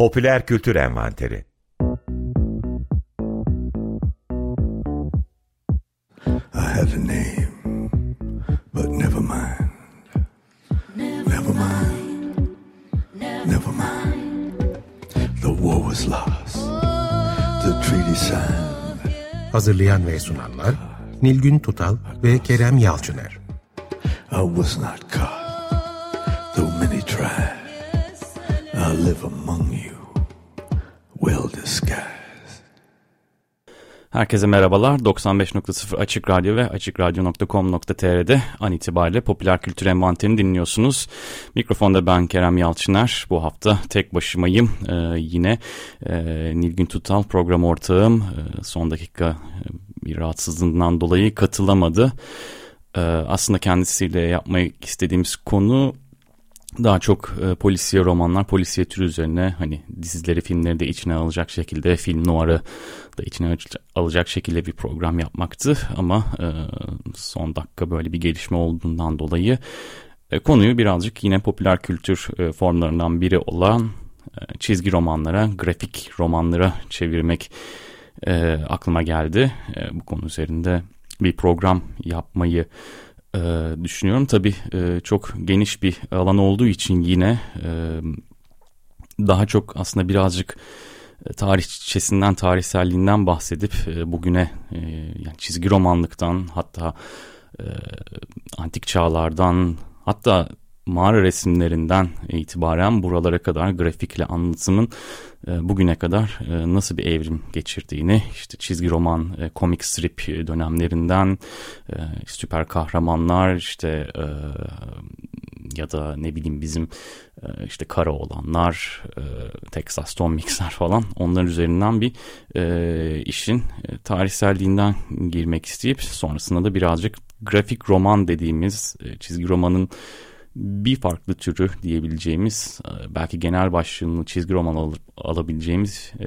Popüler Kültür Envanteri I had a name, but never mind. Never mind. Never mind. The war was lost. The treaty signed. Hazırlayan ve sunanlar Nilgün Tutal ve Kerem Yalçıner. I was not caught, Herkese merhabalar. 95.0 Açık Radyo ve açıkradyo.com.tr'de an itibariyle popüler kültür envanterini dinliyorsunuz. Mikrofonda ben Kerem Yalçıner. Bu hafta tek başımayım. Ee, yine e, Nilgün Tutal program ortağım. Ee, son dakika e, bir rahatsızlığından dolayı katılamadı. Ee, aslında kendisiyle yapmak istediğimiz konu daha çok e, polisiye romanlar, polisiye türü üzerine hani dizileri, filmleri de içine alacak şekilde, film nuara da içine alacak şekilde bir program yapmaktı. Ama e, son dakika böyle bir gelişme olduğundan dolayı e, konuyu birazcık yine popüler kültür e, formlarından biri olan e, çizgi romanlara, grafik romanlara çevirmek e, aklıma geldi. E, bu konu üzerinde bir program yapmayı e, düşünüyorum. Tabii e, çok geniş bir alan olduğu için yine e, daha çok aslında birazcık e, tarihçesinden, tarihselliğinden bahsedip e, bugüne e, yani çizgi romanlıktan hatta e, antik çağlardan hatta mağara resimlerinden itibaren buralara kadar grafikle anlatımın e, bugüne kadar e, nasıl bir evrim geçirdiğini işte çizgi roman, e, komik strip dönemlerinden süper kahramanlar işte ya da ne bileyim bizim işte kara olanlar, Texas Tom Mixer falan onların üzerinden bir işin tarihselliğinden girmek isteyip sonrasında da birazcık grafik roman dediğimiz çizgi romanın bir farklı türü diyebileceğimiz e, belki genel başlığını çizgi roman al alabileceğimiz e,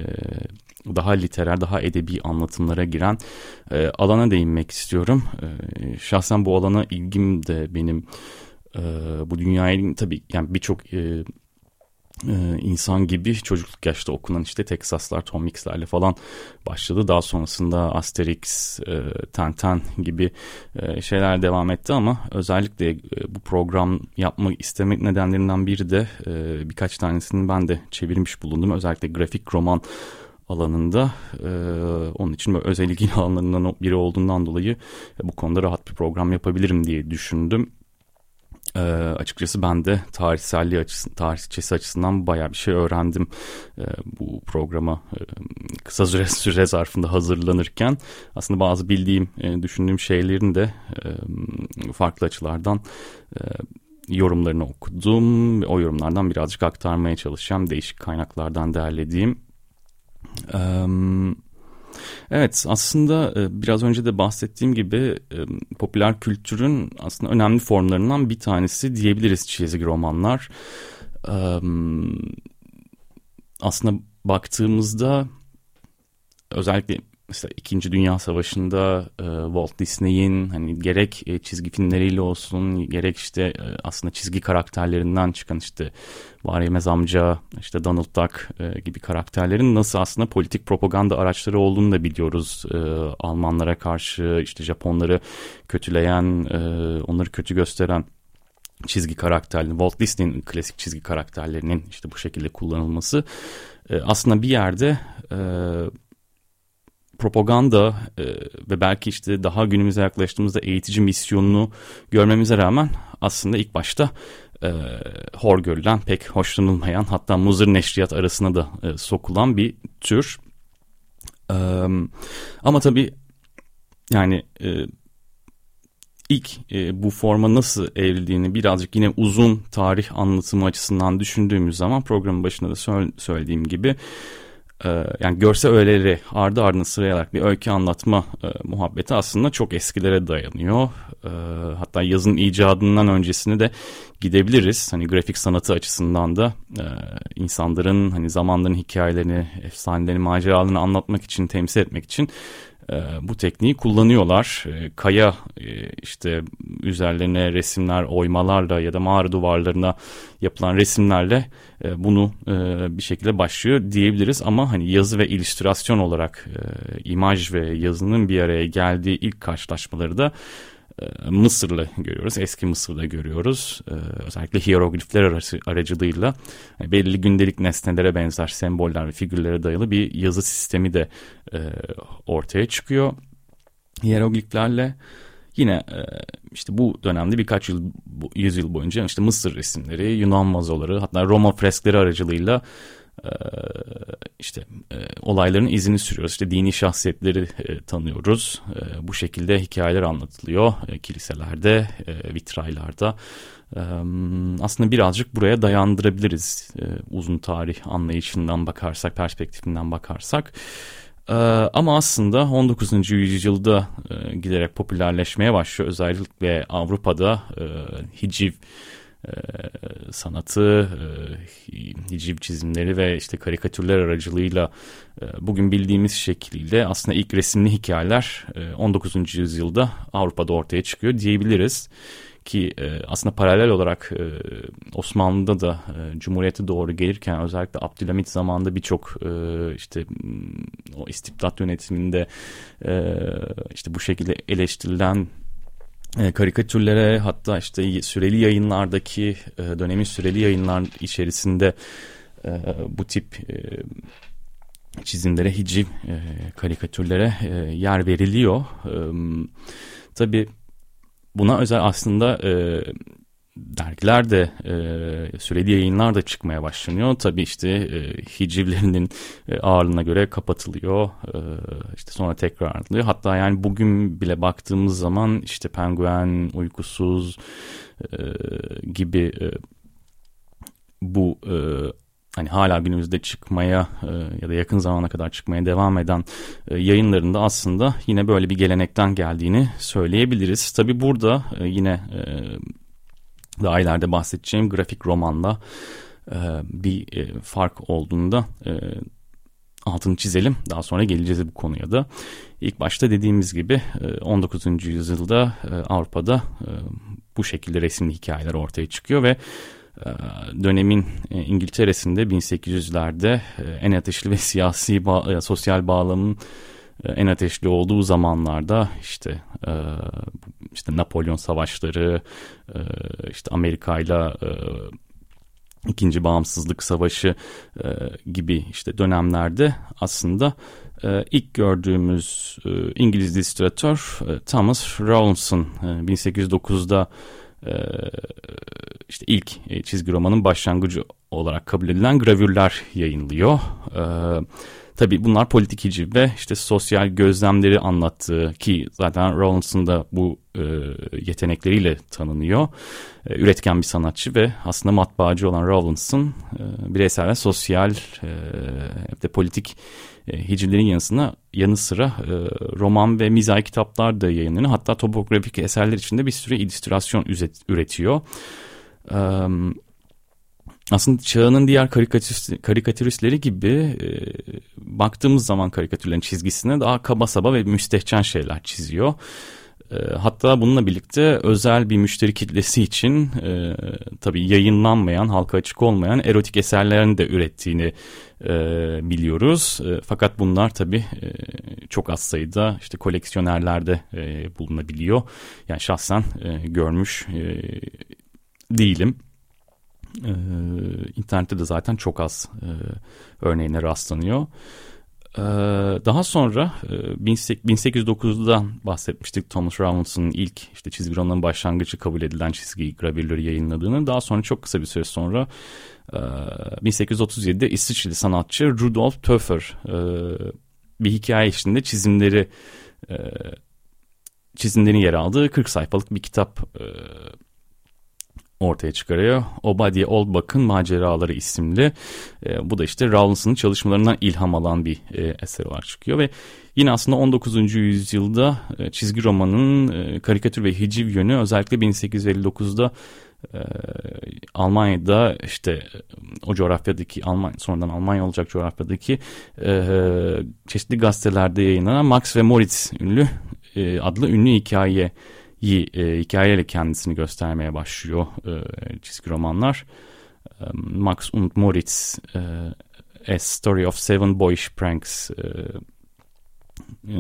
daha literer, daha edebi anlatımlara giren e, alana değinmek istiyorum. Şahsen bu alana ilgim de benim bu dünyaya tabii yani birçok e, insan gibi çocukluk yaşta okunan işte Texaslar, Tom Mix'lerle falan başladı. Daha sonrasında Asterix, e, Tintin gibi e, şeyler devam etti ama özellikle e, bu program yapmak istemek nedenlerinden biri de e, birkaç tanesini ben de çevirmiş bulundum. Özellikle grafik roman alanında e, onun için böyle özel ilgili alanlarından biri olduğundan dolayı bu konuda rahat bir program yapabilirim diye düşündüm. E, açıkçası ben de tarihselliği açısından, tarihçesi açısından bayağı bir şey öğrendim e, bu programa e, kısa süre, süre zarfında hazırlanırken. Aslında bazı bildiğim, e, düşündüğüm şeylerin de e, farklı açılardan e, yorumlarını okudum. O yorumlardan birazcık aktarmaya çalışacağım. Değişik kaynaklardan derlediğim. Evet. Evet aslında e, biraz önce de bahsettiğim gibi e, popüler kültürün aslında önemli formlarından bir tanesi diyebiliriz çizgi romanlar. Aslında baktığımızda özellikle mesela İkinci Dünya Savaşı'nda e, Walt Disney'in hani gerek e, çizgi filmleriyle olsun gerek işte e, aslında çizgi karakterlerinden çıkan işte Var Yemez amca işte Donald Duck e, gibi karakterlerin nasıl aslında politik propaganda araçları olduğunu da biliyoruz. E, Almanlara karşı işte Japonları kötüleyen e, onları kötü gösteren çizgi karakterlerin Walt Disney'in klasik çizgi karakterlerinin işte bu şekilde kullanılması e, aslında bir yerde e, propaganda e, ve belki işte daha günümüze yaklaştığımızda eğitici misyonunu görmemize rağmen aslında ilk başta e, hor görülen, pek hoşlanılmayan hatta muzır neşriyat arasına da e, sokulan bir tür. E, ama tabii yani e, ilk e, bu forma nasıl evrildiğini birazcık yine uzun tarih anlatımı açısından düşündüğümüz zaman programın başında da söylediğim gibi yani görsel öğeleri ardı ardına sıralayarak bir öykü anlatma e, muhabbeti aslında çok eskilere dayanıyor. E, hatta yazın icadından öncesini de gidebiliriz. Hani grafik sanatı açısından da e, insanların hani zamanların hikayelerini, efsanelerini, maceralarını anlatmak için, temsil etmek için bu tekniği kullanıyorlar. kaya işte üzerlerine resimler oymalarla ya da mağara duvarlarına yapılan resimlerle bunu bir şekilde başlıyor diyebiliriz. Ama hani yazı ve illüstrasyon olarak imaj ve yazının bir araya geldiği ilk karşılaşmaları da e, Mısır'la görüyoruz. Eski Mısır'da görüyoruz. E, özellikle hieroglifler aracılığıyla belli gündelik nesnelere benzer semboller ve figürlere dayalı bir yazı sistemi de e, ortaya çıkıyor. Hierogliflerle yine işte bu dönemde birkaç yıl yüzyıl boyunca işte Mısır resimleri, Yunan vazoları hatta Roma freskleri aracılığıyla ee, işte e, olayların izini sürüyoruz. İşte dini şahsiyetleri e, tanıyoruz. E, bu şekilde hikayeler anlatılıyor kiliselerde, vitraylarda. Aslında birazcık buraya dayandırabiliriz uzun tarih anlayışından bakarsak, perspektifinden bakarsak. Ama aslında 19. yüzyılda giderek popülerleşmeye başlıyor. Özellikle Avrupa'da hiciv e, sanatı, e, hiciv çizimleri ve işte karikatürler aracılığıyla e, bugün bildiğimiz şekliyle aslında ilk resimli hikayeler e, 19. yüzyılda Avrupa'da ortaya çıkıyor diyebiliriz ki e, aslında paralel olarak e, Osmanlı'da da e, Cumhuriyet'e doğru gelirken özellikle Abdülhamit zamanında birçok e, işte o istibdat yönetiminde e, işte bu şekilde eleştirilen e, karikatürlere hatta işte süreli yayınlardaki e, dönemin süreli yayınlar içerisinde e, bu tip çizimlere, hiciv karikatürlere yer veriliyor. E, tabii buna özel aslında dergiler de e, süreli yayınlar da çıkmaya başlanıyor. Tabii işte e, hicivlerinin e, ağırlığına göre kapatılıyor. E, işte sonra tekrar alıyor. Hatta yani bugün bile baktığımız zaman işte Penguen, Uykusuz e, gibi e, bu e, hani hala günümüzde çıkmaya e, ya da yakın zamana kadar çıkmaya devam eden e, yayınlarında aslında yine böyle bir gelenekten geldiğini söyleyebiliriz. Tabii burada e, yine e, daha ileride bahsedeceğim grafik romanla e, bir e, fark olduğunda e, altını çizelim. Daha sonra geleceğiz bu konuya da. İlk başta dediğimiz gibi e, 19. yüzyılda e, Avrupa'da e, bu şekilde resimli hikayeler ortaya çıkıyor ve e, dönemin e, İngiltere'sinde 1800'lerde e, en ateşli ve siyasi bağ, e, sosyal bağlamın e, en ateşli olduğu zamanlarda işte e, işte Napolyon savaşları e, işte Amerika ile ikinci bağımsızlık savaşı gibi işte dönemlerde aslında ilk gördüğümüz İngiliz illüstratör Thomas Rawlinson 1809'da işte ilk çizgi romanın başlangıcı olarak kabul edilen gravürler yayınlıyor. Tabii bunlar politik hiciv ve işte sosyal gözlemleri anlattığı ki zaten Rawlinson da bu e, yetenekleriyle tanınıyor. E, üretken bir sanatçı ve aslında matbaacı olan Rawlinson e, bireysel ve sosyal e, de politik e, hicivlerin yanısına yanı sıra e, roman ve mizah kitaplar da yayınlanıyor. Hatta topografik eserler içinde bir sürü illüstrasyon üretiyor. Evet aslında çağının diğer karikatürist, karikatüristleri gibi e, baktığımız zaman karikatürlerin çizgisine daha kaba saba ve müstehcen şeyler çiziyor. E, hatta bununla birlikte özel bir müşteri kitlesi için e, tabii yayınlanmayan, halka açık olmayan erotik eserlerini de ürettiğini e, biliyoruz. E, fakat bunlar tabii e, çok az sayıda işte koleksiyonerlerde e, bulunabiliyor. Yani şahsen e, görmüş e, değilim. Ee, internette de zaten çok az e, örneğine rastlanıyor. Ee, daha sonra e, 1809'dan bahsetmiştik Thomas Rawlinson'ın ilk işte çizgi romanın başlangıcı kabul edilen çizgi gravürleri yayınladığını. Daha sonra çok kısa bir süre sonra e, 1837'de İsviçreli sanatçı Rudolf Töffer e, bir hikaye içinde çizimleri e, çizimlerin yer aldığı 40 sayfalık bir kitap e, ortaya çıkarıyor. Obadiah Oldbuck'ın Maceraları isimli. E, bu da işte Rawlinson'ın çalışmalarından ilham alan bir e, eser olarak çıkıyor ve yine aslında 19. yüzyılda e, çizgi romanın e, karikatür ve hiciv yönü özellikle 1859'da e, Almanya'da işte o coğrafyadaki Alman sonradan Almanya olacak coğrafyadaki e, çeşitli gazetelerde yayınlanan Max ve Moritz ünlü e, adlı ünlü hikayeyi e, hikayeyle kendisini göstermeye başlıyor e, çizgi romanlar. E, Max und Moritz e, A Story of Seven Boyish Pranks e, e,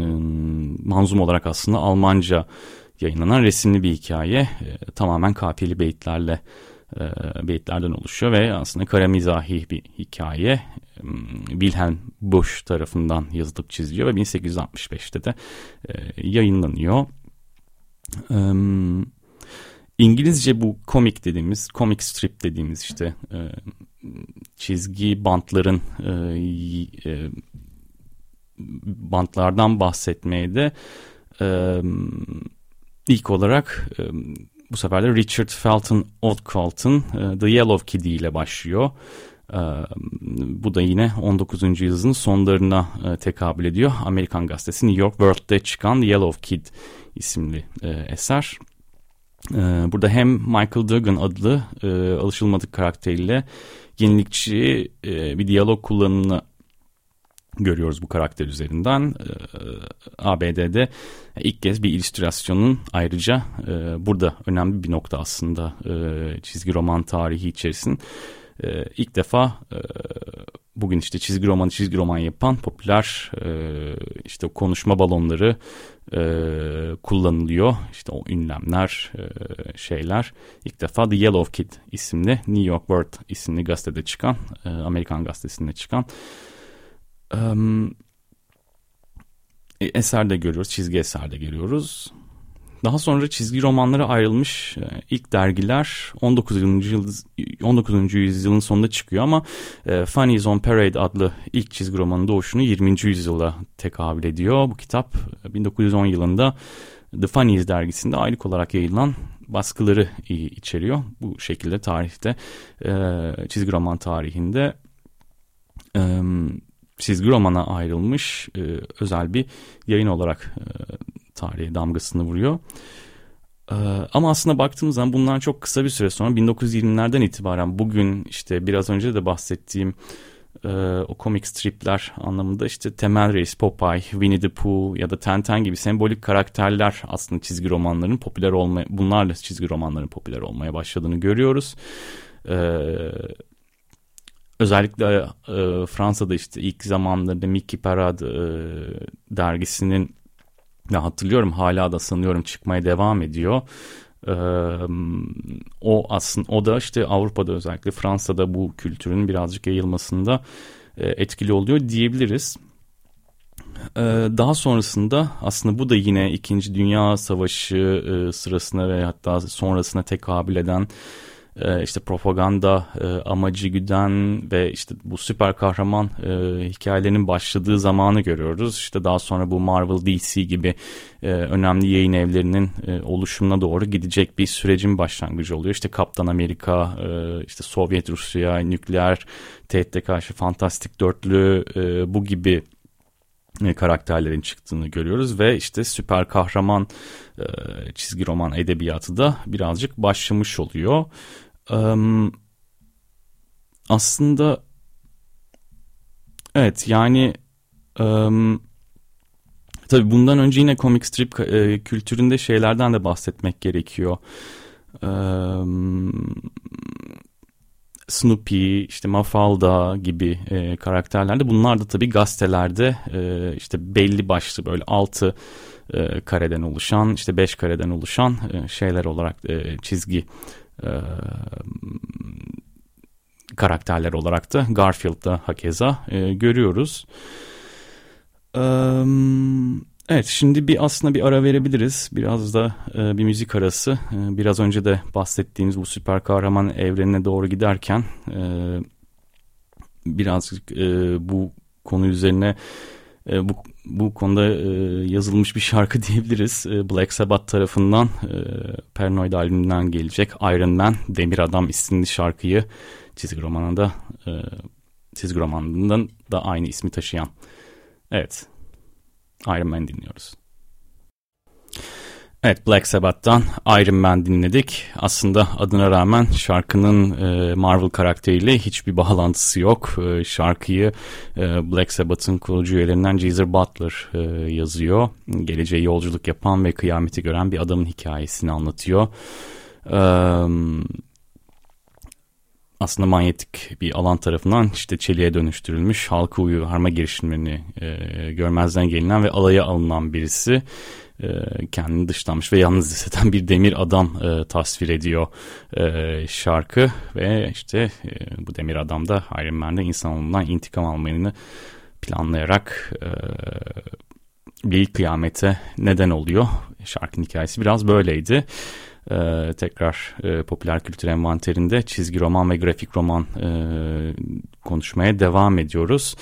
manzum olarak aslında Almanca yayınlanan resimli bir hikaye. E, tamamen kafiyeli beyitlerle e, beyitlerden oluşuyor ve aslında kara mizahi bir hikaye. E, Wilhelm Busch tarafından yazılıp çiziliyor ve 1865'te de e, yayınlanıyor. E, İngilizce bu komik dediğimiz, comic strip dediğimiz işte e, çizgi bantların e, e, bantlardan bahsetmeye de e, ilk olarak e, bu sefer de Richard Felton Oldcalt'ın e, The Yellow Kid ile başlıyor. Bu da yine 19. yüzyılın sonlarına tekabül ediyor. Amerikan gazetesi New York World'de çıkan Yellow Kid isimli eser. Burada hem Michael Duggan adlı alışılmadık karakteriyle yenilikçi bir diyalog kullanımını görüyoruz bu karakter üzerinden. ABD'de ilk kez bir illüstrasyonun ayrıca burada önemli bir nokta aslında çizgi roman tarihi içerisinde. E, ilk defa e, bugün işte çizgi romanı çizgi roman yapan popüler e, işte konuşma balonları e, kullanılıyor. İşte o ünlemler e, şeyler. İlk defa The Yellow Kid isimli New York World isimli gazetede çıkan e, Amerikan gazetesinde çıkan e, eserde görüyoruz, çizgi eserde görüyoruz. Daha sonra çizgi romanlara ayrılmış e, ilk dergiler 19. Yüzyıl, 19. yüzyılın sonunda çıkıyor ama e, Funnies on Parade adlı ilk çizgi romanın doğuşunu 20. yüzyıla tekabül ediyor. Bu kitap 1910 yılında The Funnies dergisinde aylık olarak yayılan baskıları içeriyor. Bu şekilde tarihte çizgi roman tarihinde çizgi romana ayrılmış e, özel bir yayın olarak e, tarihe damgasını vuruyor. E, ama aslında baktığımız zaman bundan çok kısa bir süre sonra 1920'lerden itibaren bugün işte biraz önce de bahsettiğim e, o komik stripler anlamında işte Temel Reis, Popeye, Winnie the Pooh ya da Tenten gibi sembolik karakterler aslında çizgi romanların popüler olmaya, bunlarla çizgi romanların popüler olmaya başladığını görüyoruz. Ee, özellikle e, Fransa'da işte ilk zamanlarda Mickey Parade e, dergisinin ya hatırlıyorum hala da sanıyorum çıkmaya devam ediyor. Ee, o aslında o da işte Avrupa'da özellikle Fransa'da bu kültürün birazcık yayılmasında e, etkili oluyor diyebiliriz. Ee, daha sonrasında aslında bu da yine İkinci Dünya Savaşı e, sırasına ve hatta sonrasına tekabül eden e, işte propaganda e, amacı güden ve işte bu süper kahraman e, hikayelerinin başladığı zamanı görüyoruz. İşte daha sonra bu Marvel DC gibi e, önemli yayın evlerinin oluşumuna doğru gidecek bir sürecin başlangıcı oluyor. İşte Kaptan Amerika, işte Sovyet Rusya, nükleer tehditte karşı fantastik dörtlü bu gibi karakterlerin çıktığını görüyoruz ve işte süper kahraman e, çizgi roman edebiyatı da birazcık başlamış oluyor. Aslında evet yani tabii bundan önce yine comic strip e, kültüründe şeylerden de bahsetmek gerekiyor. Um, Snoopy, işte Mafalda gibi e, karakterlerde bunlar da tabii gazetelerde e, işte belli başlı böyle altı e, kareden oluşan işte beş kareden oluşan e, şeyler olarak e, çizgi e, karakterler olarak da Garfield'da hakeza e, görüyoruz. Evet şimdi bir aslında bir ara verebiliriz. Biraz da e, bir müzik arası. E, biraz önce de bahsettiğimiz bu süper kahraman evrenine doğru giderken e, birazcık e, bu konu üzerine e, bu bu konuda e, yazılmış bir şarkı diyebiliriz. E, Black Sabbath tarafından e, Paranoid albümünden gelecek Iron Man Demir Adam isimli şarkıyı çizgi romanında e, çizgi romanından da aynı ismi taşıyan. Evet. Iron Man dinliyoruz. Evet Black Sabbath'tan Iron Man dinledik. Aslında adına rağmen şarkının e, Marvel karakteriyle hiçbir bağlantısı yok. E, şarkıyı e, Black Sabbath'ın kurucu üyelerinden Geezer Butler yazıyor. Geleceğe yolculuk yapan ve kıyameti gören bir adamın hikayesini anlatıyor. Evet aslında manyetik bir alan tarafından işte çeliğe dönüştürülmüş halka uyarma girişimlerini e, görmezden gelinen ve alaya alınan birisi e, kendini dışlanmış ve yalnız hisseden bir demir adam e, tasvir ediyor e, şarkı ve işte e, bu demir adam da Iron Man'de insanoğlundan intikam almayını planlayarak e, bir kıyamete neden oluyor. Şarkının hikayesi biraz böyleydi e, tekrar e, popüler kültür envanterinde çizgi roman ve grafik roman e, konuşmaya devam ediyoruz.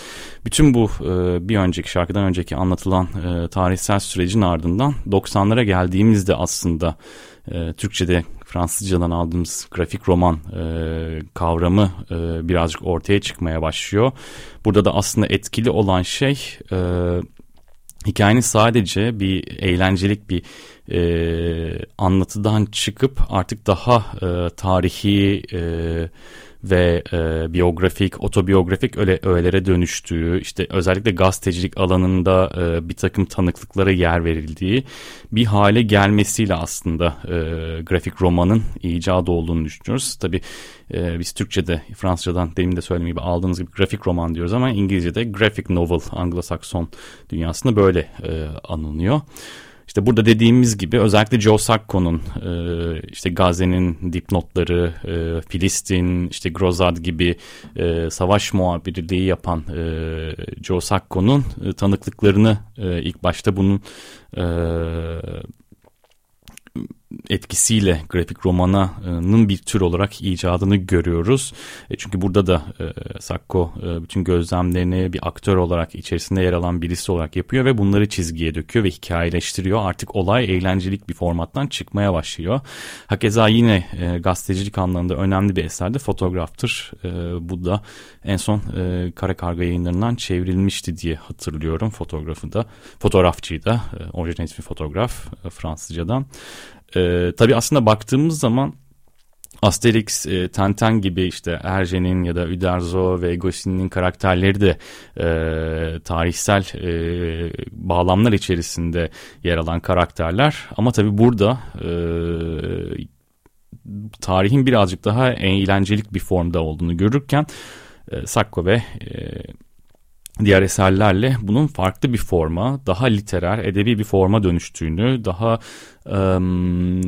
Bütün bu e, bir önceki şarkıdan önceki anlatılan e, tarihsel sürecin ardından 90'lara geldiğimizde aslında e, Türkçe'de Fransızcadan aldığımız grafik roman e, kavramı e, birazcık ortaya çıkmaya başlıyor. Burada da aslında etkili olan şey e, hikayenin sadece bir eğlencelik bir e, anlatıdan çıkıp artık daha e, tarihi e, ve e, biyografik, otobiyografik öyle öğelere dönüştüğü, işte özellikle gazetecilik alanında e, bir takım tanıklıklara yer verildiği bir hale gelmesiyle aslında e, grafik romanın icadı olduğunu düşünüyoruz. Tabi e, biz Türkçe'de, Fransızcadan demin de söylediğim gibi aldığınız gibi grafik roman diyoruz ama İngilizce'de graphic novel, Anglo-Sakson dünyasında böyle e, anılıyor. İşte burada dediğimiz gibi özellikle Joe Sacco'nun e, işte Gazze'nin dipnotları, e, Filistin, işte Grozad gibi e, savaş muhabirliği yapan e, Joe Sacco'nun e, tanıklıklarını e, ilk başta bunun e, etkisiyle grafik romanının bir tür olarak icadını görüyoruz. E çünkü burada da e, Sakko e, bütün gözlemlerini bir aktör olarak içerisinde yer alan birisi olarak yapıyor ve bunları çizgiye döküyor ve hikayeleştiriyor. Artık olay eğlencelik bir formattan çıkmaya başlıyor. Hakeza yine gazetecilik anlamında önemli bir eserde fotoğraftır. Bu da en son Kara Karga yayınlarından çevrilmişti diye hatırlıyorum fotoğrafı da. Fotoğrafçıyı da orijinal ismi fotoğraf Fransızcadan. E, tabii aslında baktığımız zaman Asterix, e, Tintin gibi işte Hergé'nin ya da Uderzo ve Goscinny'nin karakterleri de e, tarihsel e, bağlamlar içerisinde yer alan karakterler. Ama tabii burada e, tarihin birazcık daha eğlencelik bir formda olduğunu görürken e, Sacco ve e, diğer eserlerle bunun farklı bir forma, daha literer, edebi bir forma dönüştüğünü, daha um,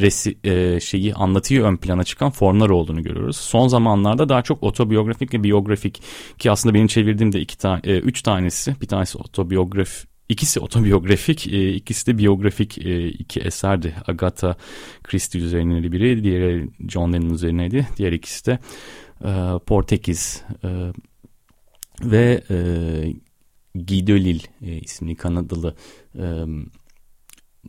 resi, e, şeyi anlatıyı ön plana çıkan formlar olduğunu görüyoruz. Son zamanlarda daha çok otobiyografik ve biyografik ki aslında benim çevirdiğimde iki tane, e, üç tanesi, bir tanesi otobiyograf İkisi otobiyografik, e, ikisi de biyografik e, iki eserdi. Agatha Christie üzerineydi biri, diğeri John Lennon üzerineydi. Diğer ikisi de e, Portekiz ve e, Delisle e, isimli Kanadalı e,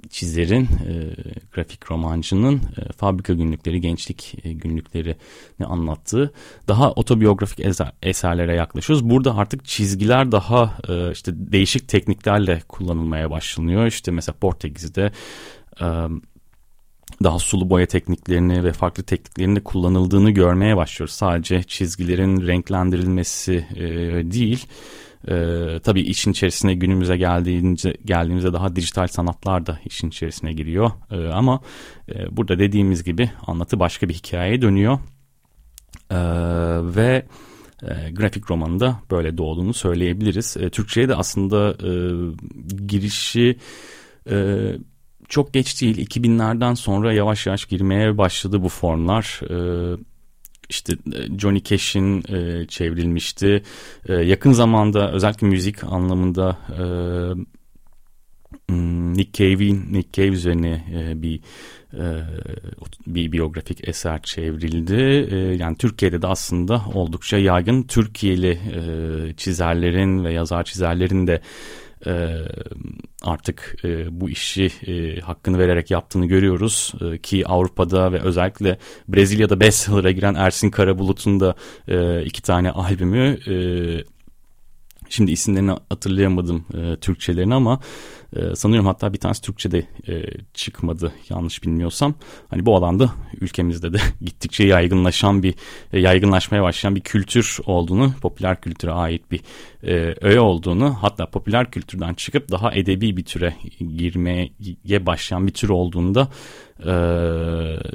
çizerin, e, grafik romancının e, fabrika günlükleri, gençlik e, günlüklerini anlattığı daha otobiyografik eser, eserlere yaklaşıyoruz. Burada artık çizgiler daha e, işte değişik tekniklerle kullanılmaya başlanıyor. İşte mesela Portekiz'de e, daha sulu boya tekniklerini ve farklı tekniklerini de kullanıldığını görmeye başlıyoruz. Sadece çizgilerin renklendirilmesi e, değil. E, tabii işin içerisine günümüze geldiğince geldiğimizde daha dijital sanatlar da işin içerisine giriyor. E, ama e, burada dediğimiz gibi anlatı başka bir hikayeye dönüyor. E, ve e, grafik romanında böyle doğduğunu söyleyebiliriz. E, Türkçe'ye de aslında e, girişi... E, çok geç değil 2000'lerden sonra yavaş yavaş girmeye başladı bu formlar. Ee, işte e, Johnny Cash'in e, çevrilmişti. E, yakın zamanda özellikle müzik anlamında e, hmm, Nick Cave'in Nick Cave üzerine bir bir biyografik eser çevrildi. Yani Türkiye'de de aslında oldukça yaygın Türkiye'li e, çizerlerin ve yazar çizerlerin de e, artık e, bu işi e, hakkını vererek yaptığını görüyoruz e, ki Avrupa'da ve özellikle Brezilya'da bestseller'a giren Ersin Karabulut'un da e, iki tane albümü e, şimdi isimlerini hatırlayamadım e, Türkçelerini ama E, sanıyorum hatta bir tanesi Türkçe'de e, çıkmadı yanlış bilmiyorsam. Hani bu alanda ülkemizde de gittikçe yaygınlaşan bir e, yaygınlaşmaya başlayan bir kültür olduğunu, popüler kültüre ait bir e, öğe olduğunu hatta popüler kültürden çıkıp daha edebi bir türe girmeye başlayan bir tür olduğunu da e,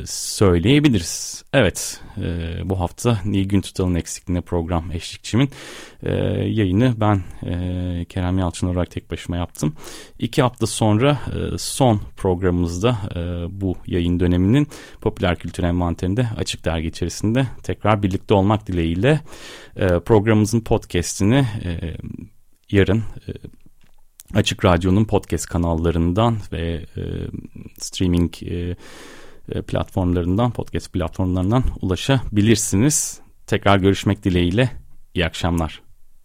söyleyebiliriz. Evet e, bu hafta Nilgün Tutal'ın eksikliğine program eşlikçimin e, yayını ben e, Kerem Yalçın olarak tek başıma yaptım. İki hafta sonra e, son programımızda e, bu yayın döneminin popüler kültür envanterinde açık dergi içerisinde tekrar birlikte olmak dileğiyle e, programımızın podcastini e, yarın e, Açık Radyo'nun podcast kanallarından ve e, streaming platformlarından, podcast platformlarından ulaşabilirsiniz. Tekrar görüşmek dileğiyle. İyi akşamlar.